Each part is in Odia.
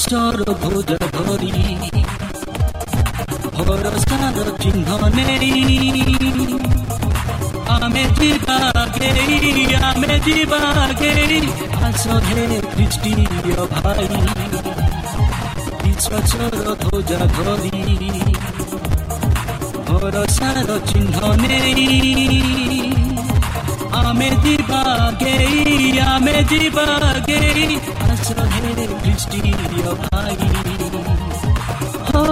ବିଶ୍ୱାସର ଭୋଜ ଧରି ଭରସାର ଚିହ୍ନ ନେଇ ଆମେ ଯିବା ଗେଇ ଆମେ ଯିବା ଗେଇ ଆସ ହେ ଖ୍ରୀଷ୍ଟିୟ ଭାଇ ବିଶ୍ୱାସର ଧ୍ୱଜ ଧରି ଭରସାର ଚିହ୍ନ ନେଇ ଆମେ ଯିବା ଗେଇ ଆମେ ଯିବା ଗେଇ ଆସ ହେ ଖ୍ରୀଷ୍ଟିୟ ଭାଇ ହୋ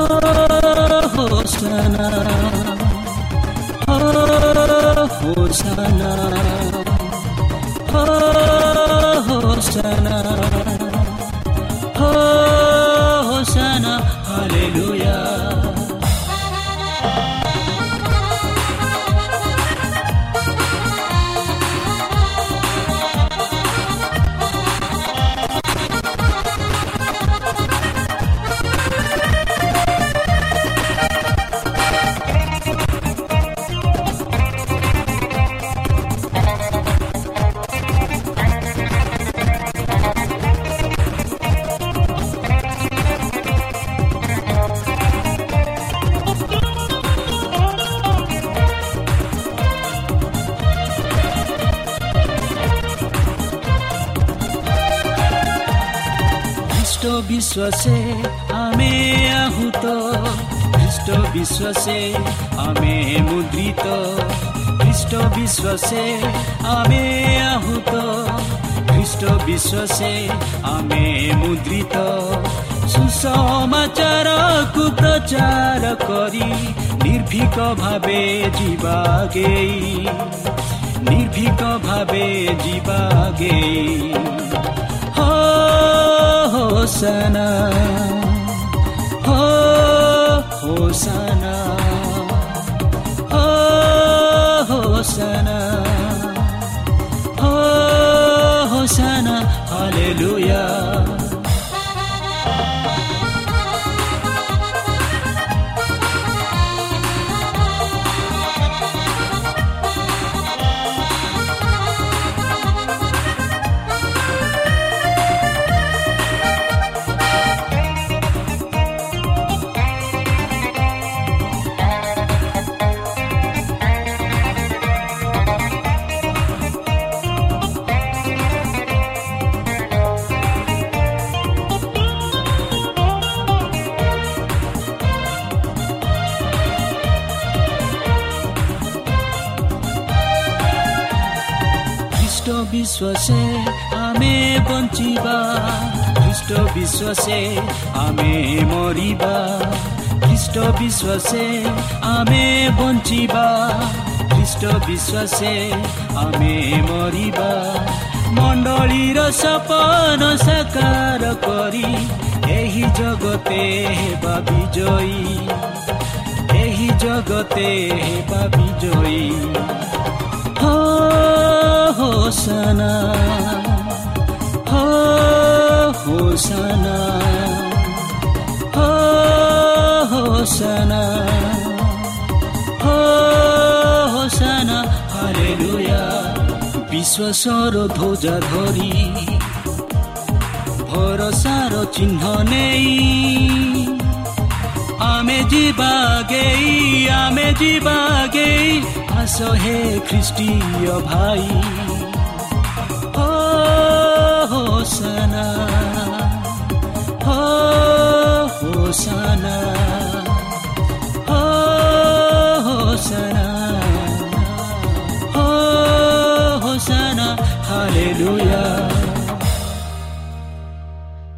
ହୋସନା ହୋ ହୋସନା ବିଶ୍ୱାସେ ଆମେ ଆହୁତ ଖ୍ରୀଷ୍ଟ ବିଶ୍ୱାସେ ଆମେ ମୁଦ୍ରିତ ଖ୍ରୀଷ୍ଟ ବିଶ୍ୱାସେ ଆମେ ଆହୁତ ଖ୍ରୀଷ୍ଟ ବିଶ୍ୱାସେ ଆମେ ମୁଦ୍ରିତ সুসমাচারকু প্রচার করি নির্ভীক ভাবে যা গেই নির্ভীক ভাবে যা গেই ହୋସନା ହୋ ହୋସନା ହୋ ହୋସନା ହୋ ହୋସନା ହାଲେଲୁୟା ବିଶ୍ୱାସେ ଆମେ ବଞ୍ଚିବା ଖ୍ରୀଷ୍ଟ ବିଶ୍ୱାସେ ଆମେ ମରିବା ମଣ୍ଡଳୀର ସପନ ସାକାର କରି ଏହି ଜଗତେ ହେବା ବିଜୟୀ ଏହି ଜଗତେ ହେବା ବିଜୟୀ ହୋ ହୋସନା ହୋ ହୋସନା ହୋ হোসানা হো হোসানা হরে লোয়া বিশ্বাসর ধ্বজা ধরি ভরসার চিহ্ন নেই আমে যিবা গেই আমে যিবা গেই আস হে খ্রিস্টীয় ভাই হোসানা হোসানা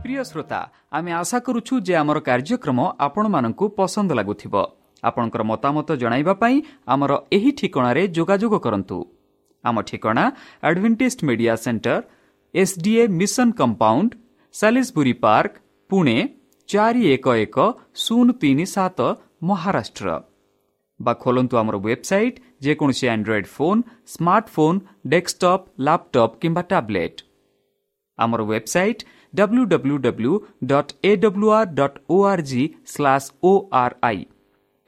प्रिय श्रोता आमे आशा करूछु जे हमर कार्यक्रम आपन मानन को पसंद लागुथिबो। आपनकर मतामत जणाइबा पई हमर एही ठिकाना रे जोगाजोग करन्तु आम ठिकाना Adventist media center SDA mission compound Salisbury park Pune 411037 Maharashtra. বা ଖୋଲନ୍ତୁ ଆମର ୱେବସାଇଟ୍ ଯେକୌଣସି Android phone smartphone desktop laptop କିମ୍ବା ଟ୍ୟାବ୍ଲେଟ୍ ଆମର website W W W dot A W R dot O R G slash O R I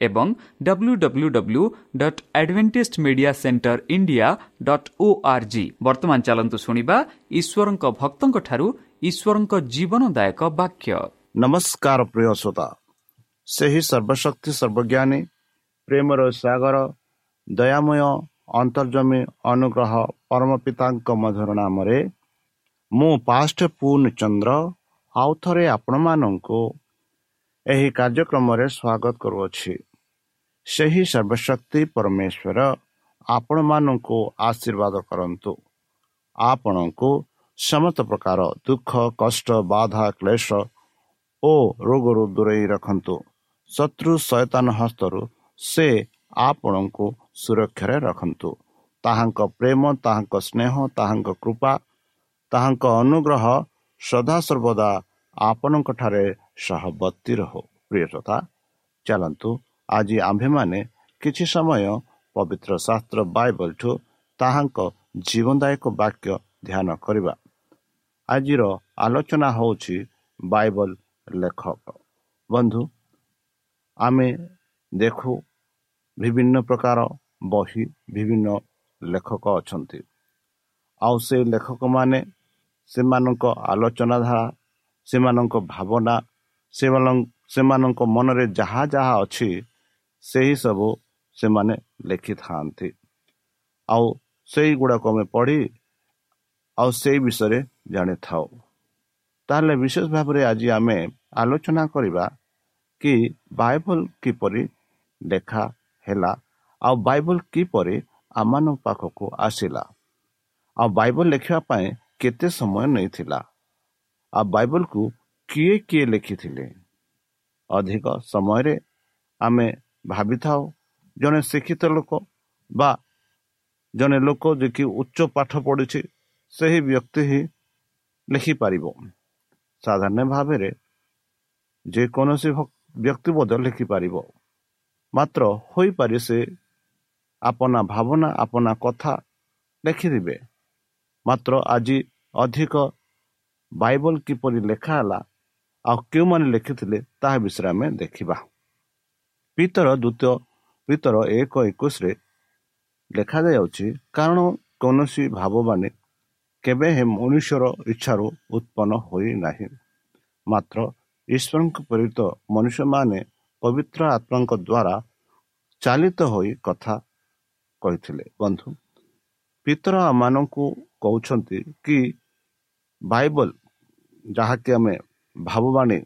ଏବଂ W W W dot Adventist media center India dot O R G ବର୍ତ୍ତମାନ ଚାଲନ୍ତୁ ଶୁଣିବା ଈଶ୍ୱରଙ୍କ ଭକ୍ତଙ୍କଠାରୁ ଈଶ୍ୱରଙ୍କ ଜୀବନଦାୟକ ବାକ୍ୟ ନମସ୍କାର ପ୍ରିୟ ଶ୍ରୋତା ସେହି ସର୍ବଶକ୍ତି ସର୍ବଜ୍ଞାନୀ ପ୍ରେମର ସାଗର ଦୟାମୟ ଅନ୍ତର୍ଜମୀ ଅନୁଗ୍ରହ ପରମ ପିତାଙ୍କ ମଧୁର ନାମରେ ମୁଁ ପାଷ୍ଟ ପୂର୍ଣ୍ଣଚନ୍ଦ୍ର ଆଉ ଥରେ ଆପଣମାନଙ୍କୁ ଏହି କାର୍ଯ୍ୟକ୍ରମରେ ସ୍ୱାଗତ କରୁଅଛି। ସେହି ସର୍ବଶକ୍ତି ପରମେଶ୍ୱର ଆପଣମାନଙ୍କୁ ଆଶୀର୍ବାଦ କରନ୍ତୁ। ଆପଣଙ୍କୁ ସମସ୍ତ ପ୍ରକାର ଦୁଃଖ କଷ୍ଟ ବାଧା କ୍ଲେଶ ଓ ରୋଗରୁ ଦୂରେଇ ରଖନ୍ତୁ। ଶତ୍ରୁ ସୟତାନ ହସ୍ତରୁ ସେ ଆପଣଙ୍କୁ ସୁରକ୍ଷାରେ ରଖନ୍ତୁ। ତାହାଙ୍କ ପ୍ରେମ ତାହାଙ୍କ ସ୍ନେହ ତାହାଙ୍କ କୃପା ତାହାଙ୍କ ଅନୁଗ୍ରହ ସଦାସର୍ବଦା ଆପଣଙ୍କଠାରେ ସହବର୍ତ୍ତୀ ରହୁ। ପ୍ରିୟତା ଚାଲନ୍ତୁ ଆଜି ଆମ୍ଭେମାନେ କିଛି ସମୟ ପବିତ୍ର ଶାସ୍ତ୍ର ବାଇବଲଠୁ ତାହାଙ୍କ ଜୀବନଦାୟକ ବାକ୍ୟ ଧ୍ୟାନ କରିବା। ଆଜିର ଆଲୋଚନା ହେଉଛି ବାଇବଲ ଲେଖକ। ବନ୍ଧୁ ଆମେ ଦେଖୁ ବିଭିନ୍ନ ପ୍ରକାର ବହି ବିଭିନ୍ନ ଲେଖକ ଅଛନ୍ତି। ଆଉ ସେ ଲେଖକମାନେ ସେମାନଙ୍କ ଆଲୋଚନା ଧାରା ସେମାନଙ୍କ ଭାବନା ସେମାନଙ୍କ ମନରେ ଯାହା ଯାହା ଅଛି ସେହି ସବୁ ସେମାନେ ଲେଖିଥାନ୍ତି। ଆଉ ସେଇଗୁଡ଼ାକୁ ଆମେ ପଢ଼ି ଆଉ ସେଇ ବିଷୟରେ ଜାଣିଥାଉ। ତାହେଲେ ବିଶେଷ ଭାବରେ ଆଜି ଆମେ ଆଲୋଚନା କରିବା କି ବାଇବଲ କିପରି ଲେଖା ହେଲା ଆଉ ବାଇବଲ କିପରି ଆମମାନଙ୍କ ପାଖକୁ ଆସିଲା? ଆଉ ବାଇବଲ ଲେଖିବା ପାଇଁ କେତେ ସମୟ ନେଇଥିଲା? ଆଉ ବାଇବଲକୁ କିଏ କିଏ ଲେଖିଥିଲେ? ଅଧିକ ସମୟରେ ଆମେ ଭାବିଥାଉ ଜଣେ ଶିକ୍ଷିତ ଲୋକ ବା ଜଣେ ଲୋକ ଯିଏକି ଉଚ୍ଚ ପାଠ ପଢ଼ିଛି ସେହି ବ୍ୟକ୍ତି ହିଁ ଲେଖିପାରିବ। ସାଧାରଣ ଭାବରେ ଯେକୌଣସି ବ୍ୟକ୍ତି ମଧ୍ୟ ଲେଖିପାରିବ। ମାତ୍ର ହୋଇପାରେ ସେ ଆପଣା ଭାବନା ଆପଣା କଥା ଲେଖିଥିବେ ମାତ୍ର ଆଜି ଅଧିକ ବାଇବଲ କିପରି ଲେଖା ହେଲା ଆଉ କେଉଁମାନେ ଲେଖିଥିଲେ ତାହା ବିଷୟରେ ଆମେ ଦେଖିବା। ପିତର ଦ୍ୱିତୀୟ ପିତର ଏକ ଏକୋଇଶରେ ଲେଖାଯାଉଛି କାରଣ କୌଣସି ଭାବବାନୀ କେବେ ହେ ମନୁଷ୍ୟର ଇଚ୍ଛାରୁ ଉତ୍ପନ୍ନ ହୋଇନାହିଁ। ମାତ୍ର ଈଶ୍ୱରଙ୍କ ପ୍ରେରିତ ମନୁଷ୍ୟମାନେ ପବିତ୍ର ଆତ୍ମାଙ୍କ ଦ୍ୱାରା ଚାଲିତ ହୋଇ କଥା କହିଥିଲେ। ବନ୍ଧୁ ପିତର ମାନଙ୍କୁ କହୁଛନ୍ତି କି ବାଇବଲ ଯାହାକି ଆମେ ଭାବବାଣୀ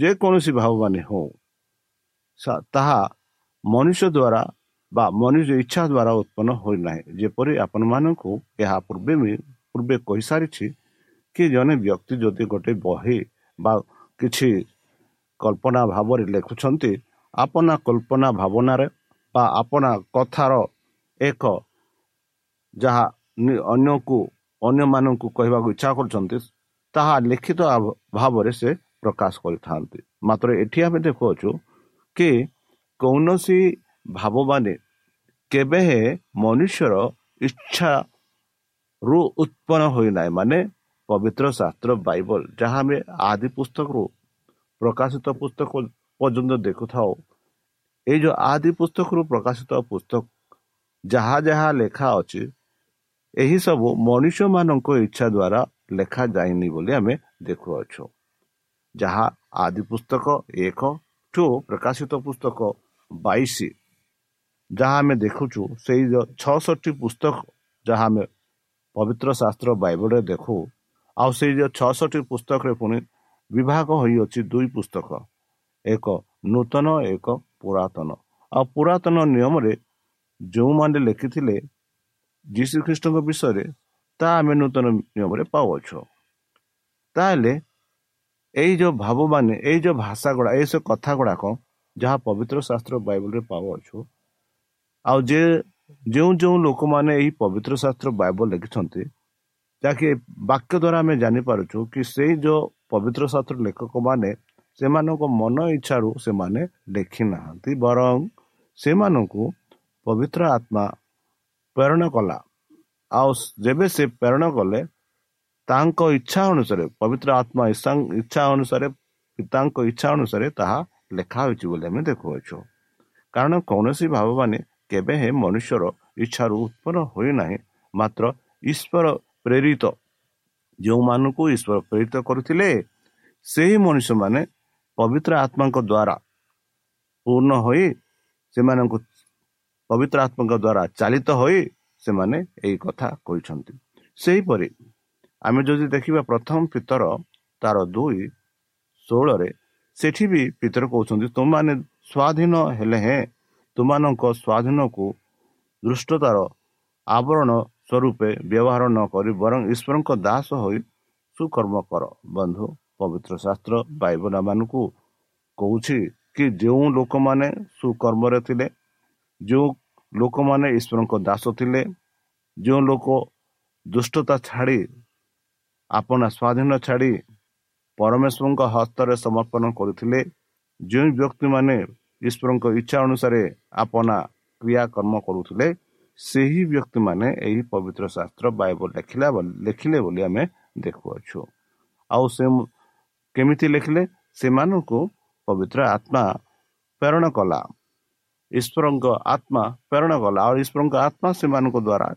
ଯେକୌଣସି ଭାବବାଣୀ ହଉ ତାହା ମନୁଷ୍ୟ ଦ୍ୱାରା ବା ମନୁଷ୍ୟ ଇଚ୍ଛା ଦ୍ୱାରା ଉତ୍ପନ୍ନ ହୋଇନାହିଁ। ଯେପରି ଆପଣମାନଙ୍କୁ ଏହା ପୂର୍ବେ ପୂର୍ବେ କହିସାରିଛି କି ଜଣେ ବ୍ୟକ୍ତି ଯଦି ଗୋଟେ ବହି ବା କିଛି କଳ୍ପନା ଭାବରେ ଲେଖୁଛନ୍ତି ଆପଣା କଳ୍ପନା ଭାବନାରେ ବା ଆପଣା କଥାର ଏକ ଯାହା ଅନ୍ୟକୁ ଅନ୍ୟମାନଙ୍କୁ କହିବାକୁ ଇଚ୍ଛା କରୁଛନ୍ତି ତାହା ଲିଖିତ ଭାବରେ ସେ ପ୍ରକାଶ କରିଥାନ୍ତି। ମାତ୍ର ଏଠି ଆମେ ଦେଖୁଅଛୁ କି କୌଣସି ଭାବମାନେ କେବେ ହେ ମନୁଷ୍ୟର ଇଚ୍ଛାରୁ ଉତ୍ପନ୍ନ ହୋଇନାହିଁ। ମାନେ ପବିତ୍ର ଶାସ୍ତ୍ର ବାଇବଲ ଯାହା ଆମେ ଆଦି ପୁସ୍ତକରୁ ପ୍ରକାଶିତ ପୁସ୍ତକ ପର୍ଯ୍ୟନ୍ତ ଦେଖୁଥାଉ। ଏଇ ଯେଉଁ ଆଦି ପୁସ୍ତକରୁ ପ୍ରକାଶିତ ପୁସ୍ତକ ଯାହା ଯାହା ଲେଖା ଅଛି ଏହିସବୁ ମଣିଷମାନଙ୍କ ଇଚ୍ଛା ଦ୍ୱାରା ଲେଖାଯାଇନି ବୋଲି ଆମେ ଦେଖୁଅଛୁ। ଯାହା ଆଦି ପୁସ୍ତକ ଏକ ଠୁ ପ୍ରକାଶିତ ପୁସ୍ତକ ବାଇଶ ଯାହା ଆମେ ଦେଖୁଛୁ ସେଇ ଛଅଷଠି ପୁସ୍ତକ ଯାହା ଆମେ ପବିତ୍ର ଶାସ୍ତ୍ର ବାଇବଲରେ ଦେଖୁ ଆଉ ସେଇ ଯେଉଁ ଛଅଷଠି ପୁସ୍ତକରେ ପୁଣି ବିଭାଗ ହୋଇଅଛି ଦୁଇ ପୁସ୍ତକ। ଏକ ନୂତନ ଏକ ପୁରାତନ। ଆଉ ପୁରାତନ ନିୟମରେ ଯେଉଁମାନେ ଲେଖିଥିଲେ ଯୀଶୁଖ୍ରୀଷ୍ଟଙ୍କ ବିଷୟରେ ତାହା ଆମେ ନୂତନ ନିୟମରେ ପାଉଅଛୁ। ତାହେଲେ ଏଇ ଯେଉଁ ଭାବମାନେ ଏଇ ଯେଉଁ ଭାଷା ଗୁଡ଼ା ଏଇସବୁ କଥା ଗୁଡ଼ାକ ଯାହା ପବିତ୍ର ଶାସ୍ତ୍ର ବାଇବଲରେ ପାଉଅଛୁ ଆଉ ଯେ ଯେଉଁ ଯେଉଁ ଲୋକମାନେ ଏହି ପବିତ୍ର ଶାସ୍ତ୍ର ବାଇବଲ ଲେଖିଛନ୍ତି ଯାହାକି ବାକ୍ୟ ଦ୍ୱାରା ଆମେ ଜାଣିପାରୁଛୁ କି ସେଇ ଯେଉଁ ପବିତ୍ର ଶାସ୍ତ୍ର ଲେଖକମାନେ ସେମାନଙ୍କ ମନ ଇଚ୍ଛାରୁ ସେମାନେ ଲେଖି ନାହାନ୍ତି ବରଂ ସେମାନଙ୍କୁ ପବିତ୍ର ଆତ୍ମା ପ୍ରେରଣ କଲା। ଆଉ ଯେବେ ସେ ପ୍ରେରଣ କଲେ ତାଙ୍କ ଇଚ୍ଛା ଅନୁସାରେ ପବିତ୍ର ଆତ୍ମା ଇଚ୍ଛା ଅନୁସାରେ ପିତାଙ୍କ ଇଚ୍ଛା ଅନୁସାରେ ତାହା ଲେଖା ହୋଇଛି ବୋଲି ଆମେ ଦେଖୁଅଛୁ। କାରଣ କୌଣସି ଭାବମାନେ କେବେ ହେଁ ମନୁଷ୍ୟର ଇଚ୍ଛାରୁ ଉତ୍ପନ୍ନ ହୋଇନାହିଁ ମାତ୍ର ଈଶ୍ୱର ପ୍ରେରିତ। ଯେଉଁମାନଙ୍କୁ ଈଶ୍ୱର ପ୍ରେରିତ କରୁଥିଲେ ସେହି ମଣିଷମାନେ ପବିତ୍ର ଆତ୍ମାଙ୍କ ଦ୍ୱାରା ପୂର୍ଣ୍ଣ ହୋଇ ସେମାନଙ୍କୁ ପବିତ୍ର ଆତ୍ମାଙ୍କ ଦ୍ୱାରା ଚାଲିତ ହୋଇ ସେମାନେ ଏହି କଥା କହିଛନ୍ତି। ସେହିପରି ଆମେ ଯଦି ଦେଖିବା ପ୍ରଥମ ପିତର ତାର ଦୁଇ ଷୋହଳରେ ସେଠି ବି ପିତର କହୁଛନ୍ତି ତୁମମାନେ ସ୍ୱାଧୀନ ହେଲେ ହେଁ ତୁମମାନଙ୍କ ସ୍ୱାଧୀନକୁ ଦୃଷ୍ଟତାର ଆବରଣ ସ୍ୱରୂପେ ବ୍ୟବହାର ନ କରି ବରଂ ଈଶ୍ୱରଙ୍କ ଦାସ ହୋଇ ସୁକର୍ମ କର। ବନ୍ଧୁ ପବିତ୍ର ଶାସ୍ତ୍ର ବାଇବଲମାନଙ୍କୁ କହୁଛି କି ଯେଉଁ ଲୋକମାନେ ସୁକର୍ମରେ ଥିଲେ ଯେଉଁ ଲୋକମାନେ ଈଶ୍ୱରଙ୍କ ଦାସ ଥିଲେ ଯେଉଁ ଲୋକ ଦୁଷ୍ଟତା ଛାଡ଼ି ଆପଣା ସ୍ୱାଧୀନ ଛାଡ଼ି ପରମେଶ୍ୱରଙ୍କ ହସ୍ତରେ ସମର୍ପଣ କରୁଥିଲେ ଯେଉଁ ବ୍ୟକ୍ତିମାନେ ଈଶ୍ୱରଙ୍କ ଇଚ୍ଛା ଅନୁସାରେ ଆପଣା କ୍ରିୟାକର୍ମ କରୁଥିଲେ ସେହି ବ୍ୟକ୍ତିମାନେ ଏହି ପବିତ୍ର ଶାସ୍ତ୍ର ବାଇବଲ ଲେଖିଲା ଲେଖିଲେ ବୋଲି ଆମେ ଦେଖୁଅଛୁ। ଆଉ ସେ କେମିତି ଲେଖିଲେ? ସେମାନଙ୍କୁ ପବିତ୍ର ଆତ୍ମା ପ୍ରେରଣ କଲା। ଈଶ୍ୱରଙ୍କ ଆତ୍ମା ପ୍ରେରଣ କଲା। ଆଉ ଈଶ୍ୱରଙ୍କ ଆତ୍ମା ସେମାନଙ୍କ ଦ୍ୱାରା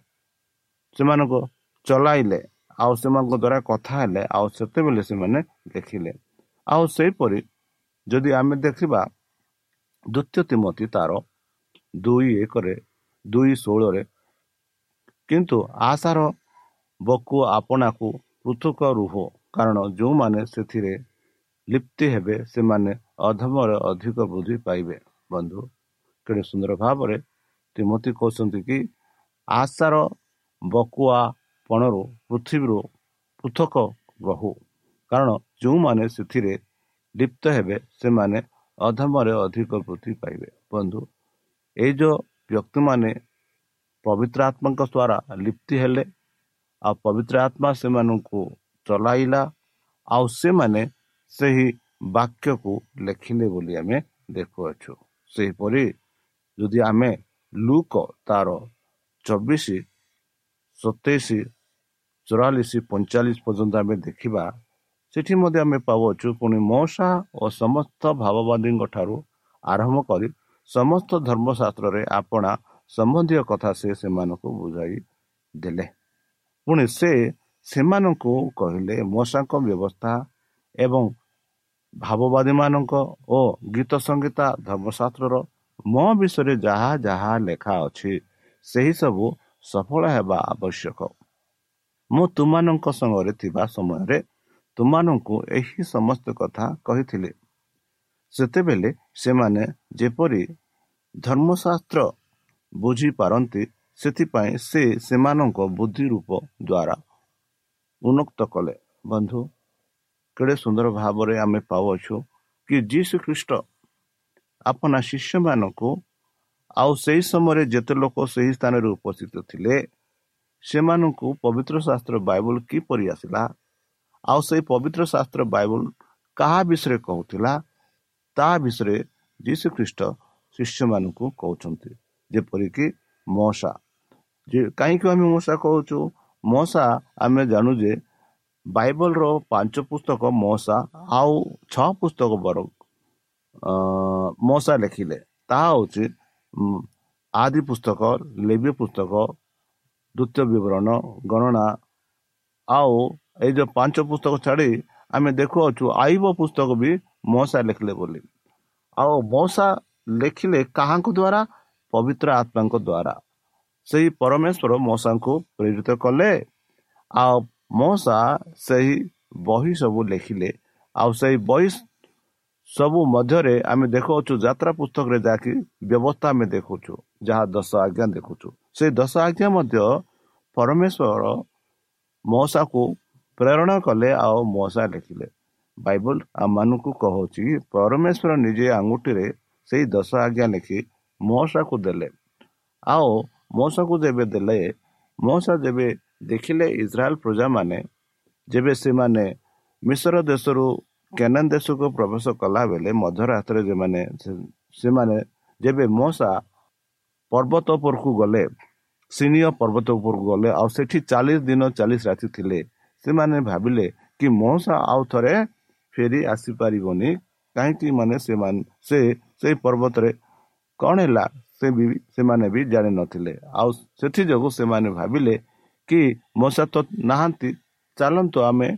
ସେମାନଙ୍କୁ ଚଲାଇଲେ। ଆଉ ସେମାନଙ୍କ ଦ୍ୱାରା କଥା ହେଲେ। ଆଉ ସେତେବେଳେ ସେମାନେ ଲେଖିଲେ ଆଉ ସେହିପରି ଯଦି ଆମେ ଦେଖିବା ଦ୍ୱିତୀୟ ତିମତି ତାର ଦୁଇ ଏକରେ ଦୁଇ ଷୋହଳରେ। କିନ୍ତୁ ଆଶାର ବକୁ ଆପଣାକୁ ପୃଥକ ରୁହ। କାରଣ ଯେଉଁମାନେ ସେଥିରେ ଲିପ୍ତି ହେବେ ସେମାନେ ଅଧମରେ ଅଧିକ ବୃଦ୍ଧି ପାଇବେ। ବନ୍ଧୁ କେଡ଼େ ସୁନ୍ଦର ଭାବରେ ତିମତି କହୁଛନ୍ତି କି ଆଶାର ବକୁଆ ପଣରୁ ପୃଥିବୀରୁ ପୃଥକ ରହୁ। କାରଣ ଯେଉଁମାନେ ସେଥିରେ ଲିପ୍ତ ହେବେ ସେମାନେ ଅଧମରେ ଅଧିକ ବୃଦ୍ଧି ପାଇବେ। ବନ୍ଧୁ ଏଇ ଯେଉଁ ବ୍ୟକ୍ତିମାନେ ପବିତ୍ର ଆତ୍ମାଙ୍କ ଦ୍ୱାରା ଲିପ୍ତି ହେଲେ ଆଉ ପବିତ୍ର ଆତ୍ମା ସେମାନଙ୍କୁ ଚଲାଇଲା ଆଉ ସେମାନେ ସେହି ବାକ୍ୟକୁ ଲେଖିଲେ ବୋଲି ଆମେ ଦେଖୁଅଛୁ। ସେହିପରି ଯଦି ଆମେ ଲୁକ ତାର ଚବିଶ ସତେଇଶ ଚଉରାଳିଶ ପଇଁଚାଳିଶ ପର୍ଯ୍ୟନ୍ତ ଆମେ ଦେଖିବା ସେଠି ମଧ୍ୟ ଆମେ ପାଉଅଛୁ ପୁଣି ମଉସା ଓ ସମସ୍ତ ଭାବବାଦୀଙ୍କ ଠାରୁ ଆରମ୍ଭ କରି ସମସ୍ତ ଧର୍ମଶାସ୍ତ୍ରରେ ଆପଣା ସମ୍ବନ୍ଧୀୟ କଥା ସେ ସେମାନଙ୍କୁ ବୁଝାଇ ଦେଲେ। ପୁଣି ସେ ସେମାନଙ୍କୁ କହିଲେ ମଶାଙ୍କ ବ୍ୟବସ୍ଥା ଏବଂ ଭାବବାଦୀମାନଙ୍କ ଓ ଗୀତ ସଙ୍ଗୀତା ଧର୍ମଶାସ୍ତ୍ରର ମୋ ବିଷୟରେ ଯାହା ଯାହା ଲେଖା ଅଛି ସେହିସବୁ ସଫଳ ହେବା ଆବଶ୍ୟକ। ମୁଁ ତୁମାନଙ୍କ ସଙ୍ଗରେ ଥିବା ସମୟରେ ତୁମାନଙ୍କୁ ଏହି ସମସ୍ତ କଥା କହିଥିଲେ। ସେତେବେଳେ ସେମାନେ ଯେପରି ଧର୍ମଶାସ୍ତ୍ର ବୁଝିପାରନ୍ତି ସେଥିପାଇଁ ସେ ସେମାନଙ୍କ ବୁଦ୍ଧି ରୂପ ଦ୍ୱାରା ଉନ୍ନକ୍ତ କଲେ। ବନ୍ଧୁ କେଡ଼େ ସୁନ୍ଦର ଭାବରେ ଆମେ ପାଉଅଛୁ କି ଯୀଶୁ ଖ୍ରୀଷ୍ଟ ଆପଣା ଶିଷ୍ୟମାନଙ୍କୁ ଆଉ ସେହି ସମୟରେ ଯେତେ ଲୋକ ସେହି ସ୍ଥାନରେ ଉପସ୍ଥିତ ଥିଲେ ସେମାନଙ୍କୁ ପବିତ୍ର ଶାସ୍ତ୍ର ବାଇବଲ କିପରି ଆସିଲା? ଆଉ ସେଇ ପବିତ୍ର ଶାସ୍ତ୍ର ବାଇବଲ କାହା ବିଷୟରେ କହୁଥିଲା? ତାହା ବିଷୟରେ ଯୀଶୁ ଖ୍ରୀଷ୍ଟ ଶିଷ୍ୟମାନଙ୍କୁ କହୁଛନ୍ତି ଯେପରିକି ମଶା। କାହିଁକି ଆମେ ମଶା କହୁଛୁ? ମଶା ଆମେ ଜାଣୁ ଯେ ବାଇବଲର ପାଞ୍ଚ ପୁସ୍ତକ ମଶା ଆଉ ଛଅ ପୁସ୍ତକ ବର ମଶା ଲେଖିଲେ। ତାହା ହେଉଛି ଆଦି ପୁସ୍ତକ ଲେବ୍ୟ ପୁସ୍ତକ ଦ୍ୱିତୀୟ ବିବରଣ ଗଣନା ଆଉ ଏଇ ଯେଉଁ ପାଞ୍ଚ ପୁସ୍ତକ ଛାଡ଼ି ଆମେ ଦେଖୁଅଛୁ ଆଇବ ପୁସ୍ତକ ବି ମଶା ଲେଖିଲେ ବୋଲି। ଆଉ ମଶା ଲେଖିଲେ କାହାଙ୍କ ଦ୍ୱାରା ପବିତ୍ର ଆତ୍ମାଙ୍କ ଦ୍ୱାରା ସେହି ପରମେଶ୍ୱର ମଶାଙ୍କୁ ପ୍ରେରିତ କଲେ। ଆଉ ମଶା ସେହି ବହି ସବୁ ଲେଖିଲେ। ଆଉ ସେହି ବହି ସବୁ ମଧ୍ୟରେ ଆମେ ଦେଖାଉଛୁ ଯାତ୍ରା ପୁସ୍ତକରେ ଯାହାକି ବ୍ୟବସ୍ଥା ଆମେ ଦେଖୁଛୁ ଯାହା ଦଶ ଆଜ୍ଞା ଦେଖୁଛୁ। ସେଇ ଦଶ ଆଜ୍ଞା ମଧ୍ୟ ପରମେଶ୍ୱର ମଶାକୁ ପ୍ରେରଣ କଲେ ଆଉ ମଶା ଲେଖିଲେ। ବାଇବଲ ଆମମାନଙ୍କୁ କହୁଛି ପରମେଶ୍ୱର ନିଜେ ଆଙ୍ଗୁଠିରେ ସେଇ ଦଶ ଆଜ୍ଞା ଲେଖି ମଶାକୁ ଦେଲେ ଆଉ ମଶାକୁ ଯେବେ ଦେଲେ ମଶା ଯେବେ ଦେଖିଲେ ଇସ୍ରାଏଲ ପ୍ରଜାମାନେ ଯେବେ ସେମାନେ ମିଶ୍ର ଦେଶରୁ କେନାନ ଦେଶକୁ ପ୍ରବେଶ କଲା ବେଳେ ମଧ୍ୟର ହାତରେ ଯେମାନେ ସେମାନେ ଯେବେ ମଶା ପର୍ବତ ଉପରକୁ ଗଲେ ସିନିୟ ପର୍ବତ ଉପରକୁ ଗଲେ ଆଉ ସେଠି ଚାଳିଶ ଦିନ ଚାଳିଶ ରାତି ଥିଲେ ସେମାନେ ଭାବିଲେ କି ମଶା ଆଉ ଥରେ ଫେରି ଆସିପାରିବନି। କାହିଁକି ମାନେ ସେମାନେ ସେ ସେଇ ପର୍ବତରେ କ'ଣ ହେଲା ସେ ବି ସେମାନେ ବି ଜାଣିନଥିଲେ। ଆଉ ସେଥିଯୋଗୁଁ ସେମାନେ ଭାବିଲେ କି ମଶା ତ ନାହାନ୍ତି ଚାଲନ୍ତୁ ଆମେ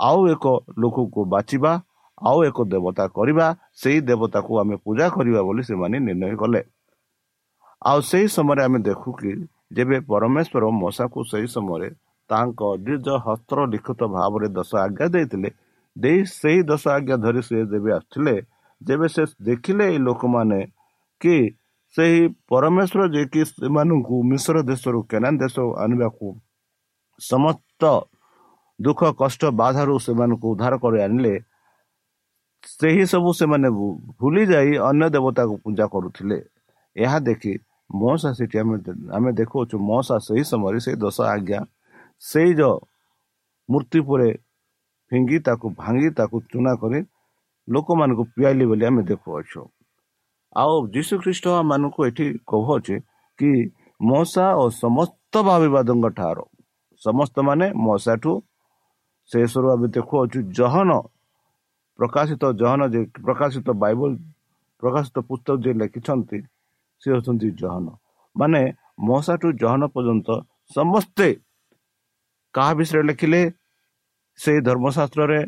ଆଉ ଏକ ଲୋକକୁ ବାଛିବା ଆଉ ଏକ ଦେବତା କରିବା ସେଇ ଦେବତାକୁ ଆମେ ପୂଜା କରିବା ବୋଲି ସେମାନେ ନିର୍ଣ୍ଣୟ କଲେ। ଆଉ ସେହି ସମୟରେ ଆମେ ଦେଖୁ କି ଯେବେ ପରମେଶ୍ୱର ମଶାକୁ ସେହି ସମୟରେ ତାଙ୍କ ନିଜ ହସ୍ତ ଲିଖିତ ଭାବରେ ଦଶ ଆଜ୍ଞା ଦେଇଥିଲେ ଦେଇ ସେହି ଦଶ ଆଜ୍ଞା ଧରି ସେ ଯେବେ ଆସିଥିଲେ ଯେବେ ସେ ଦେଖିଲେ ଏଇ ଲୋକମାନେ କି ସେହି ପରମେଶ୍ୱର ଯିଏକି ସେମାନଙ୍କୁ ମିଶ୍ର ଦେଶରୁ କେନାନ ଦେଶ ଆଣିବାକୁ ସମସ୍ତ ଦୁଃଖ କଷ୍ଟ ବାଧାରୁ ସେମାନଙ୍କୁ ଉଦ୍ଧାର କରି ଆଣିଲେ ସେହି ସବୁ ସେମାନେ ଭୁଲି ଯାଇ ଅନ୍ୟ ଦେବତାକୁ ପୂଜା କରୁଥିଲେ। ଏହା ଦେଖି ମଶା ସେଠି ଆମେ ଆମେ ଦେଖାଉଛୁ ମଶା ସେହି ସମୟରେ ସେଇ ଦଶ ଆଜ୍ଞା ସେଇ ଯେଉଁ ମୂର୍ତ୍ତି ପରେ ଫିଙ୍ଗି ତାକୁ ଭାଙ୍ଗି ତାକୁ ଚୁନା କରି ଲୋକମାନଙ୍କୁ ପିଆଇଲି ବୋଲି ଆମେ ଦେଖୁଅଛୁ ଆଉ ଯୀଶୁ ଖ୍ରୀଷ୍ଟ ମାନଙ୍କୁ ଏଠି କହୁଅଛି କି ମଶା ଓ ସମସ୍ତ ଭାବିବାଦଙ୍କ ଠାରୁ ସମସ୍ତ ମାନେ ମଶାଠୁ ଶେଷରୁ ଆମେ ଦେଖୁଅଛୁ ଜହନ ପ୍ରକାଶିତ ଜହନ ଯେ ପ୍ରକାଶିତ ବାଇବଲ ପ୍ରକାଶିତ ପୁସ୍ତକ ଯିଏ ଲେଖିଛନ୍ତି ସେ ହେଉଛନ୍ତି ଜହନ। ମାନେ ମଶାଠୁ ଜହନ ପର୍ଯ୍ୟନ୍ତ ସମସ୍ତେ କାହା ବିଷୟରେ ଲେଖିଲେ? ସେଇ ଧର୍ମଶାସ୍ତ୍ରରେ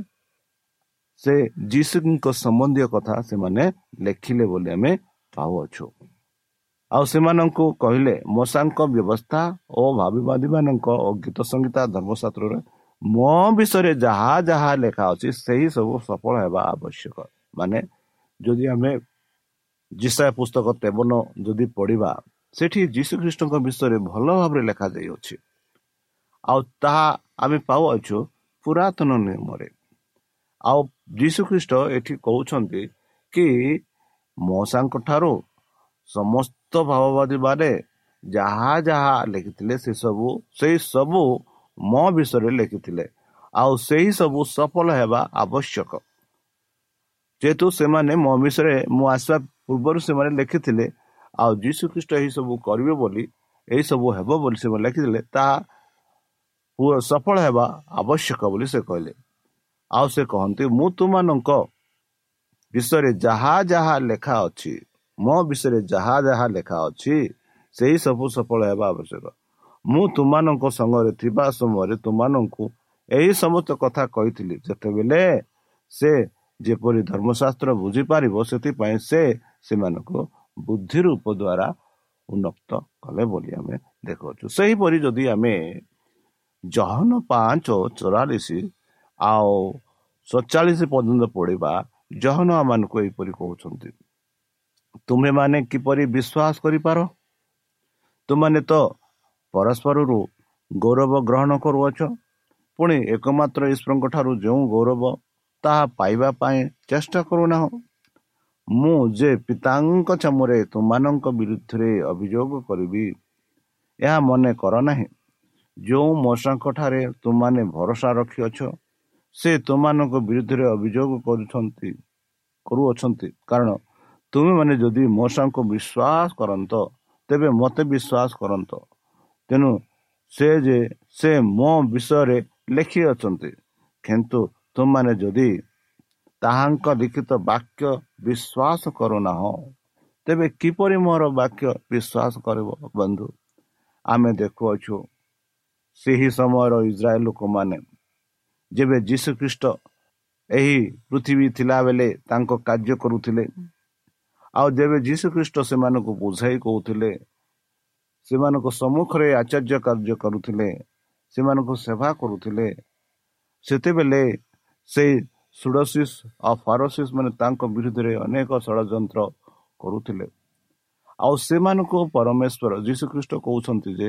ସେ ଯୀଶୁଙ୍କ ସମ୍ବନ୍ଧୀୟ କଥା ସେମାନେ ଲେଖିଲେ ବୋଲି ଆମେ ପାଉଅଛୁ। ଆଉ ସେମାନଙ୍କୁ କହିଲେ ମଶାଙ୍କ ବ୍ୟବସ୍ଥା ଓ ଭାବିବାଦୀ ମାନଙ୍କ ଓ ଗୀତ ସଙ୍ଗୀତା ଧର୍ମଶାସ୍ତ୍ରରେ ମୋ ବିଷୟରେ ଯାହା ଯାହା ଲେଖା ଅଛି ସେହି ସବୁ ସଫଳ ହେବା ଆବଶ୍ୟକ। ମାନେ ଯଦି ଆମେ ଯିଶା ପୁସ୍ତକ ତେବନ ଯଦି ପଢ଼ିବା ସେଠି ଯୀଶୁଖ୍ରୀଷ୍ଟଙ୍କ ବିଷୟରେ ଭଲ ଭାବରେ ଲେଖାଯାଇଅଛି। ଆଉ ତାହା ଆମେ ପାଉଅଛୁ ପୁରାତନ ନିୟମରେ। ଆଉ ଯୀଶୁଖ୍ରୀଷ୍ଟ ଏଠି କହୁଛନ୍ତି କି ମଶାଙ୍କ ଠାରୁ ସମସ୍ତ ଭାବବାଦୀ ମାନେ ଯାହା ଯାହା ଲେଖିଥିଲେ ସେସବୁ ସେଇ ସବୁ ମୋ ବିଷୟରେ ଲେଖିଥିଲେ। ଆଉ ସେହି ସବୁ ସଫଳ ହେବା ଆବଶ୍ୟକ। ଯେହେତୁ ସେମାନେ ମୋ ବିଷୟରେ ମୁଁ ଆସିବା ପୂର୍ବରୁ ସେମାନେ ଲେଖିଥିଲେ ଆଉ ଯୀଶୁ ଖ୍ରୀଷ୍ଟ ଏହିସବୁ କରିବେ ବୋଲି ଏହିସବୁ ହେବ ବୋଲି ସେମାନେ ଲେଖିଥିଲେ ତାହା ସଫଳ ହେବା ଆବଶ୍ୟକ ବୋଲି ସେ କହିଲେ। ଆଉ ସେ କହନ୍ତି ମୁଁ ତୁମମାନଙ୍କ ବିଷୟରେ ଯାହା ଯାହା ଲେଖା ଅଛି ମୋ ବିଷୟରେ ଯାହା ଯାହା ଲେଖା ଅଛି ସେହି ସବୁ ସଫଳ ହେବା ଆବଶ୍ୟକ। ମୁଁ ତୁମମାନଙ୍କ ସଙ୍ଗରେ ଥିବା ସମୟରେ ତୁମମାନଙ୍କୁ ଏହି ସମସ୍ତ କଥା କହିଥିଲି। ଯେତେବେଳେ ସେ ଯେପରି ଧର୍ମଶାସ୍ତ୍ର ବୁଝିପାରିବ ସେଥିପାଇଁ ସେ ସେମାନଙ୍କୁ ବୁଦ୍ଧି ରୂପ ଦ୍ୱାରା ଉନ୍ନତ କଲେ ବୋଲି ଆମେ ଦେଖାଉଛୁ ସେହିପରି ଯଦି ଆମେ ଜହନ ପାଞ୍ଚ ଚଉରାଳିଶ ଆଉ ସତଚାଳିଶ ପର୍ଯ୍ୟନ୍ତ ପଢ଼ିବା ଜହନ ମାନଙ୍କୁ ଏହିପରି କହୁଛନ୍ତି। ତୁମେମାନେ କିପରି ବିଶ୍ୱାସ କରିପାର? ତୁମାନେ ତ ପରସ୍ପରରୁ ଗୌରବ ଗ୍ରହଣ କରୁଅଛ। ପୁଣି ଏକମାତ୍ର ଈଶ୍ୱରଙ୍କ ଠାରୁ ଯେଉଁ ଗୌରବ ତାହା ପାଇବା ପାଇଁ ଚେଷ୍ଟା କରୁନାହୁଁ। ମୁଁ ଯେ ପିତାଙ୍କ ଚାମରେ ତୁମମାନଙ୍କ ବିରୁଦ୍ଧରେ ଅଭିଯୋଗ କରିବି ଏହା ମନେ କର ନାହିଁ ଯେଉଁ ମଶାଙ୍କଠାରେ ତୁମାନେ ଭରସା ରଖିଅଛ ସେ ତୁମମାନଙ୍କ ବିରୁଦ୍ଧରେ ଅଭିଯୋଗ କରୁଛନ୍ତି କରୁଅଛନ୍ତି। କାରଣ ତୁମେମାନେ ଯଦି ମଶାଙ୍କୁ ବିଶ୍ୱାସ କରନ୍ତ ତେବେ ମୋତେ ବିଶ୍ୱାସ କରନ୍ତ। ତେଣୁ ସେ ଯେ ସେ ମୋ ବିଷୟରେ ଲେଖିଅଛନ୍ତି କିନ୍ତୁ ତୁମମାନେ ଯଦି ତାହାଙ୍କ ଲିଖିତ ବାକ୍ୟ ବିଶ୍ୱାସ କରୁନାହଁ ତେବେ କିପରି ମୋର ବାକ୍ୟ ବିଶ୍ୱାସ କରିବ ବନ୍ଧୁ? ଆମେ ଦେଖୁଅଛୁ ସେହି ସମୟର ଇସ୍ରାଏଲ ଲୋକମାନେ। ଯେବେ ଯୀଶୁଖ୍ରୀଷ୍ଟ ଏହି ପୃଥିବୀ ଥିଲାବେଳେ ତାଙ୍କ କାର୍ଯ୍ୟ କରୁଥିଲେ ଆଉ ଯେବେ ଯୀଶୁଖ୍ରୀଷ୍ଟ ସେମାନଙ୍କୁ ବୁଝାଇ କହୁଥିଲେ ସେମାନଙ୍କ ସମ୍ମୁଖରେ ଆଚାର୍ଯ୍ୟ କାର୍ଯ୍ୟ କରୁଥିଲେ ସେମାନଙ୍କୁ ସେବା କରୁଥିଲେ ସେତେବେଳେ ସେଇ ସୁଡ଼ସିସ୍ ଆଉ ଫାରସିସ୍ ମାନେ ତାଙ୍କ ବିରୁଦ୍ଧରେ ଅନେକ ଷଡ଼ଯନ୍ତ୍ର କରୁଥିଲେ। ଆଉ ସେମାନଙ୍କୁ ପରମେଶ୍ୱର ଯୀଶୁଖ୍ରୀଷ୍ଟ କହୁଛନ୍ତି ଯେ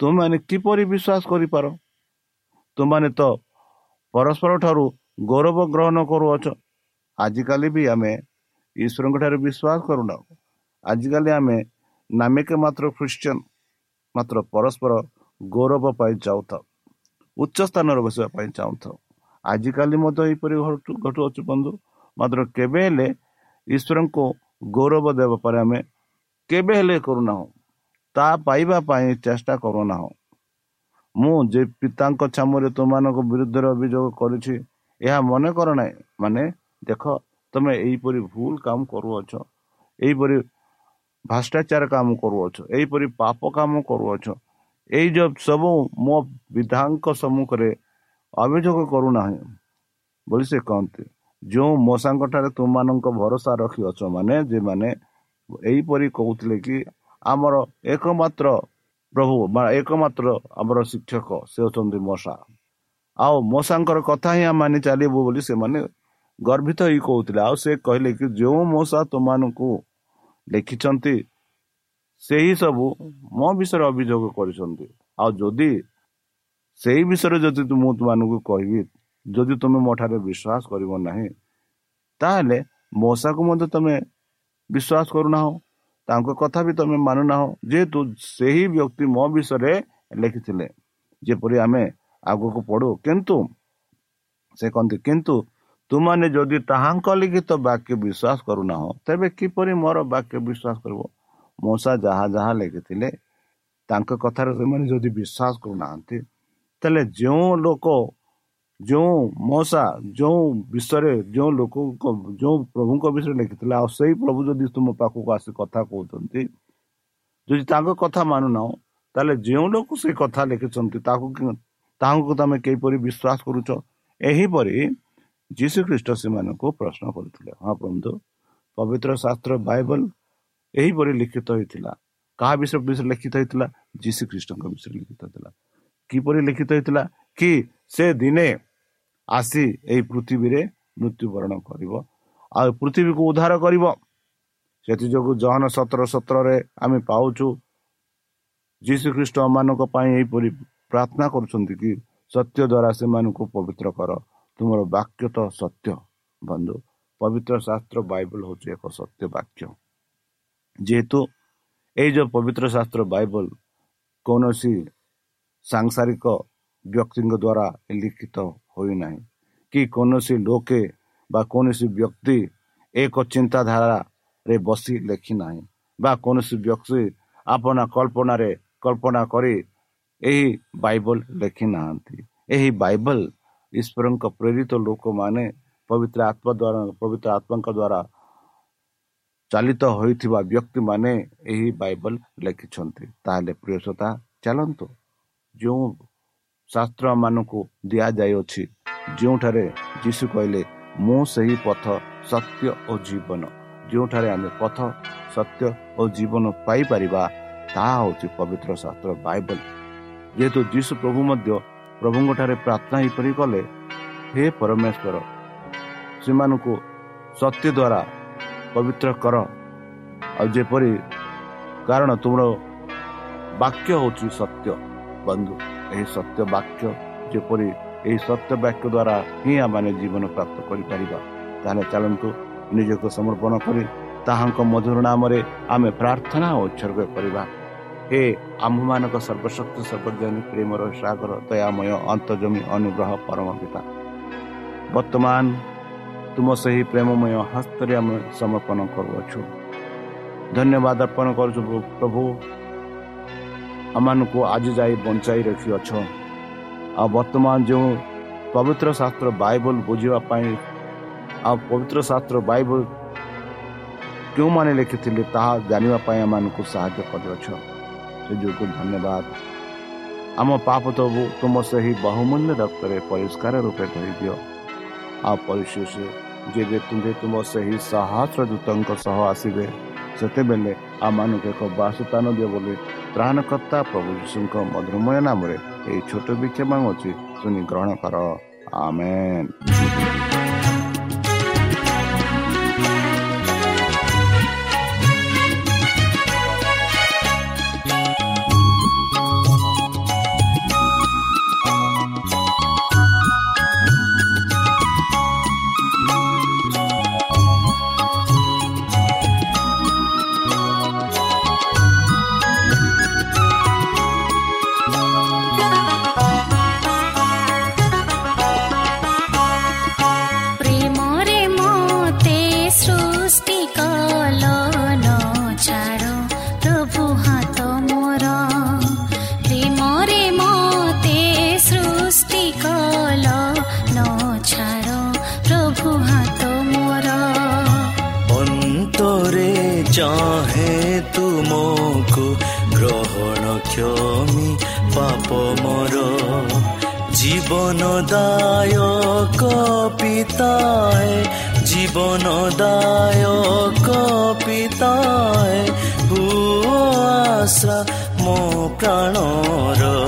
ତୁମମାନେ କିପରି ବିଶ୍ୱାସ କରିପାର? ତୁମମାନେ ତ ପରସ୍ପର ଠାରୁ ଗୌରବ ଗ୍ରହଣ କରୁଅଛ। ଆଜିକାଲି ବି ଆମେ ଈଶ୍ୱରଙ୍କ ଠାରେ ବିଶ୍ୱାସ କରୁନାହୁଁ ଆଜିକାଲି ଆମେ ନାମିକ ମାତ୍ର ଖ୍ରୀଷ୍ଟିଆନ ମାତ୍ର ପରସ୍ପର ଗୌରବ ପାଇଁ ଚାହୁଁଥାଉ ଉଚ୍ଚ ସ୍ଥାନରେ ବସିବା ପାଇଁ ଚାହୁଁଥାଉ। ଆଜିକାଲି ମଧ୍ୟ ଏହିପରି ଘଟୁଅଛୁ ବନ୍ଧୁ। ମାତ୍ର କେବେ ହେଲେ ଈଶ୍ୱରଙ୍କୁ ଗୌରବ ଦେବା ପରେ ଆମେ କେବେ ହେଲେ କରୁନାହୁଁ। ତା ପାଇବା ପାଇଁ ଚେଷ୍ଟା କରୁନାହୁଁ ମୁଁ ଯେ ପିତାଙ୍କ ଛାମୁରେ ତୁମମାନଙ୍କ ବିରୁଦ୍ଧରେ ଅଭିଯୋଗ କରିଛି ଏହା ମନେ କର ନାହିଁ। ମାନେ ଦେଖ ତମେ ଏହିପରି ଭୁଲ କାମ କରୁଅଛ ଏହିପରି ଭ୍ରଷ୍ଟାଚାର କାମ କରୁଅଛ ଏହିପରି ପାପ କାମ କରୁଅଛ ଏଇ ଯେଉଁ ସବୁ ମୋ ବିଧାଙ୍କ ସମ୍ମୁଖରେ ଅଭିଯୋଗ କରୁନାହିଁ। ବୋଲି ସେ କହନ୍ତି ଯେଉଁ ମଶାଙ୍କଠାରେ ତୁମମାନଙ୍କ ଭରସା ରଖିଅଛ ମାନେ ଯେମାନେ ଏହିପରି କହୁଥିଲେ କି ଆମର ଏକମାତ୍ର ପ୍ରଭୁ ବା ଏକମାତ୍ର ଆମର ଶିକ୍ଷକ ସେ ହେଉଛନ୍ତି ମଶା। ଆଉ ମଶାଙ୍କର କଥା ହିଁ ଆମେ ମାନି ଚାଲିବୁ ବୋଲି ସେମାନେ ଗର୍ବିତ ହେଇ କହୁଥିଲେ। ଆଉ ସେ କହିଲେ କି ଯେଉଁ ମଶା ତୁମମାନଙ୍କୁ ଲେଖିଛନ୍ତି ସେହି ସବୁ ମୋ ବିଷୟରେ ଅଭିଯୋଗ କରିଛନ୍ତି। ଆଉ ଯଦି ସେଇ ବିଷୟରେ ଯଦି ମୁଁ ତୁମମାନଙ୍କୁ କହିବି ଯଦି ତୁମେ ମୋ ଠାରେ ବିଶ୍ୱାସ କରିବ ନାହିଁ ତାହେଲେ ମଶାକୁ ମଧ୍ୟ ତୁମେ ବିଶ୍ୱାସ କରୁନାହଁ। ତାଙ୍କ କଥା ବି ତୁମେ ମାନୁନାହ। ଯେହେତୁ ସେହି ବ୍ୟକ୍ତି ମୋ ବିଷୟରେ ଲେଖିଥିଲେ ଯେପରି ଆମେ ଆଗକୁ ପଢୁ। କିନ୍ତୁ ସେ କହନ୍ତି କିନ୍ତୁ ତୁମାନେ ଯଦି ତାହାଙ୍କ ଲିଖିତ ବାକ୍ୟ ବିଶ୍ୱାସ କରୁନାହଁ ତେବେ କିପରି ମୋର ବାକ୍ୟ ବିଶ୍ୱାସ କରିବ? ମଶା ଯାହା ଯାହା ଲେଖିଥିଲେ ତାଙ୍କ କଥାରେ ସେମାନେ ଯଦି ବିଶ୍ୱାସ କରୁନାହାନ୍ତି ତାହେଲେ ଯେଉଁ ଲୋକ ଯେଉଁ ମଶା ଯେଉଁ ବିଷୟରେ ଯେଉଁ ଲୋକଙ୍କ ଯେଉଁ ପ୍ରଭୁଙ୍କ ବିଷୟରେ ଲେଖିଥିଲେ ଆଉ ସେଇ ପ୍ରଭୁ ଯଦି ତୁମ ପାଖକୁ ଆସି କଥା କହୁଛନ୍ତି ଯଦି ତାଙ୍କ କଥା ମାନୁନାହ ତାହେଲେ ଯେଉଁ ଲୋକ ସେ କଥା ଲେଖିଛନ୍ତି ତାକୁ ତାହାଙ୍କୁ ତମେ କିପରି ବିଶ୍ୱାସ କରୁଛ? ଏହିପରି ଯୀଶୁ ଖ୍ରୀଷ୍ଟ ସେମାନଙ୍କୁ ପ୍ରଶ୍ନ କରୁଥିଲେ। ହଁ ବନ୍ଧୁ ପବିତ୍ର ଶାସ୍ତ୍ର ବାଇବଲ ଏହିପରି ଲିଖିତ ହୋଇଥିଲା। କାହା ବିଷୟ ବିଷୟରେ ଲିଖିତ ହେଇଥିଲା? ଯୀଶୁ ଖ୍ରୀଷ୍ଟଙ୍କ ବିଷୟରେ ଲିଖିତ ହେଇଥିଲା। କିପରି ଲିଖିତ ହେଇଥିଲା? କି ସେ ଦିନେ ଆସି ଏହି ପୃଥିବୀରେ ମୃତ୍ୟୁବରଣ କରିବ। ଆଉ ପୃଥିବୀକୁ ଉଦ୍ଧାର କରିବ। ସେଥିଯୋଗୁଁ ଜହନ ସତର ସତରରେ ଆମେ ପାଉଛୁ ଯୀଶୁ ଖ୍ରୀଷ୍ଟ ମାନଙ୍କ ପାଇଁ ଏହିପରି ପ୍ରାର୍ଥନା କରୁଛନ୍ତି କି ସତ୍ୟ ଦ୍ୱାରା ସେମାନଙ୍କୁ ପବିତ୍ର କର। ତୁମର ବାକ୍ୟ ତ ସତ୍ୟ ବନ୍ଧୁ। ପବିତ୍ର ଶାସ୍ତ୍ର ବାଇବଲ ହେଉଛି ଏକ ସତ୍ୟ ବାକ୍ୟ। ଯେହେତୁ ଏଇ ଯେଉଁ ପବିତ୍ର ଶାସ୍ତ୍ର ବାଇବଲ କୌଣସି ସାଂସାରିକ ବ୍ୟକ୍ତିଙ୍କ ଦ୍ୱାରା ଲିଖିତ ହୋଇନାହିଁ କି କୌଣସି ଲୋକେ ବା କୌଣସି ବ୍ୟକ୍ତି ଏକ ଚିନ୍ତାଧାରାରେ ବସି ଲେଖିନାହିଁ ବା କୌଣସି ବ୍ୟକ୍ତି ଆପଣା କଳ୍ପନାରେ କଳ୍ପନା କରି ଏହି ବାଇବଲ ଲେଖି ନାହାନ୍ତି। ଏହି ବାଇବଲ ଈଶ୍ୱରଙ୍କ ପ୍ରେରିତ ଲୋକମାନେ ପବିତ୍ର ଆତ୍ମା ଦ୍ୱାରା ପବିତ୍ର ଆତ୍ମାଙ୍କ ଦ୍ୱାରା ଚାଲିତ ହୋଇଥିବା ବ୍ୟକ୍ତିମାନେ ଏହି ବାଇବଲ ଲେଖିଛନ୍ତି। ତାହେଲେ ପ୍ରିୟସତା ଚାଲନ୍ତୁ ଯେଉଁ ଶାସ୍ତ୍ର ମାନଙ୍କୁ ଦିଆଯାଇଅଛି। ଯେଉଁଠାରେ ଯୀଶୁ କହିଲେ ମୁଁ ସେହି ପଥ ସତ୍ୟ ଓ ଜୀବନ। ଯେଉଁଠାରେ ଆମେ ପଥ ସତ୍ୟ ଓ ଜୀବନ ପାଇପାରିବା ତାହା ହେଉଛି ପବିତ୍ର ଶାସ୍ତ୍ର ବାଇବଲ। ଯେହେତୁ ଯୀଶୁ ପ୍ରଭୁ ମଧ୍ୟ ପ୍ରଭୁଙ୍କ ଠାରେ ପ୍ରାର୍ଥନା ଏହିପରି କଲେ ହେ ପରମେଶ୍ୱର ସେମାନଙ୍କୁ ସତ୍ୟ ଦ୍ୱାରା ପବିତ୍ର କର। ଆଉ ଯେପରି କାରଣ ତୁମର ବାକ୍ୟ ହେଉଛି ସତ୍ୟ ବନ୍ଧୁ। ଏହି ସତ୍ୟ ବାକ୍ୟ ଯେପରି ଏହି ସତ୍ୟ ବାକ୍ୟ ଦ୍ୱାରା ହିଁ ଆମେ ଜୀବନ ପ୍ରାପ୍ତ କରିପାରିବା ତାହେଲେ ଚାଲନ୍ତୁ ନିଜକୁ ସମର୍ପଣ କରି ତାହାଙ୍କ ମଧୁର ନାମରେ ଆମେ ପ୍ରାର୍ଥନା ଓ ଉତ୍ସର୍ଗ କରିବା। ହେ ଆମ୍ଭମାନଙ୍କ ସର୍ବଶକ୍ତି ସର୍ବଜ୍ଞାନୀ ପ୍ରେମର ସାଗର ଦୟାମୟ ଅନ୍ତର୍ଜମୀ ଅନୁଗ୍ରହ ପରମ ପିତା। ବର୍ତ୍ତମାନ ତୁମ ସେହି ପ୍ରେମମୟ ହସ୍ତରେ ଆମେ ସମର୍ପଣ କରୁଅଛୁ। ଧନ୍ୟବାଦ ଅର୍ପଣ କରୁଛୁ ପ୍ରଭୁ ଆମମାନଙ୍କୁ ଆଜି ଯାଇ ବଞ୍ଚାଇ ରଖିଅଛ। ଆଉ ବର୍ତ୍ତମାନ ଯେଉଁ ପବିତ୍ର ଶାସ୍ତ୍ର ବାଇବଲ ବୁଝିବା ପାଇଁ ଆଉ ପବିତ୍ର ଶାସ୍ତ୍ର ବାଇବଲ କେଉଁମାନେ ଲେଖିଥିଲେ ତାହା ଜାଣିବା ପାଇଁ ଆମମାନଙ୍କୁ ସାହାଯ୍ୟ କରିଅଛ। ସେ ଯୋଗୁଁ ଧନ୍ୟବାଦ। ଆମ ପାପ ତବୁ ତୁମ ସେହି ବହୁମୂଲ୍ୟ ରକ୍ତରେ ପରିଷ୍କାର ରୂପେ ଧରିଦିଅ ଆଉ ପରିଶେଷ ଯେ ତୁମ୍ଭେ ତୁମ ସେହି ସହସ୍ର ଦୂତଙ୍କ ସହ ଆସିବେ ସେତେବେଳେ ଆମମାନଙ୍କୁ ଏକ ବାସସ୍ଥାନ ଦିଅ ବୋଲି ତ୍ରାଣକର୍ତ୍ତା ପ୍ରଭୁ ଯୀଶୁଙ୍କ ମଧୁରମୟ ନାମରେ ଏହି ଛୋଟ ବିକ୍ଷେପ ଅଛି ଶୁଣି ଗ୍ରହଣ କର। ଆମେନ୍। চাহে তুমি গ্ৰহণ ক্ষমি পাপ মৰ জীৱনদায়ক পিতায় জীৱনদায়ক পিতায় হোৱা মোৰ প্ৰাণৰ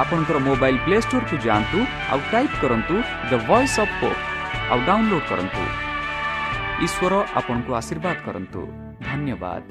ଆପଣଙ୍କର ମୋବାଇଲ୍ ପ୍ଲେ ଷ୍ଟୋରକୁ ଯାଆନ୍ତୁ ଆଉ ଟାଇପ୍ କରନ୍ତୁ ଦ ଭଏସ୍ ଅଫ୍ ପୋପ୍ ଆଉ ଡାଉନଲୋଡ୍ କରନ୍ତୁ। ଈଶ୍ୱର ଆପଣଙ୍କୁ ଆଶୀର୍ବାଦ କରନ୍ତୁ। ଧନ୍ୟବାଦ।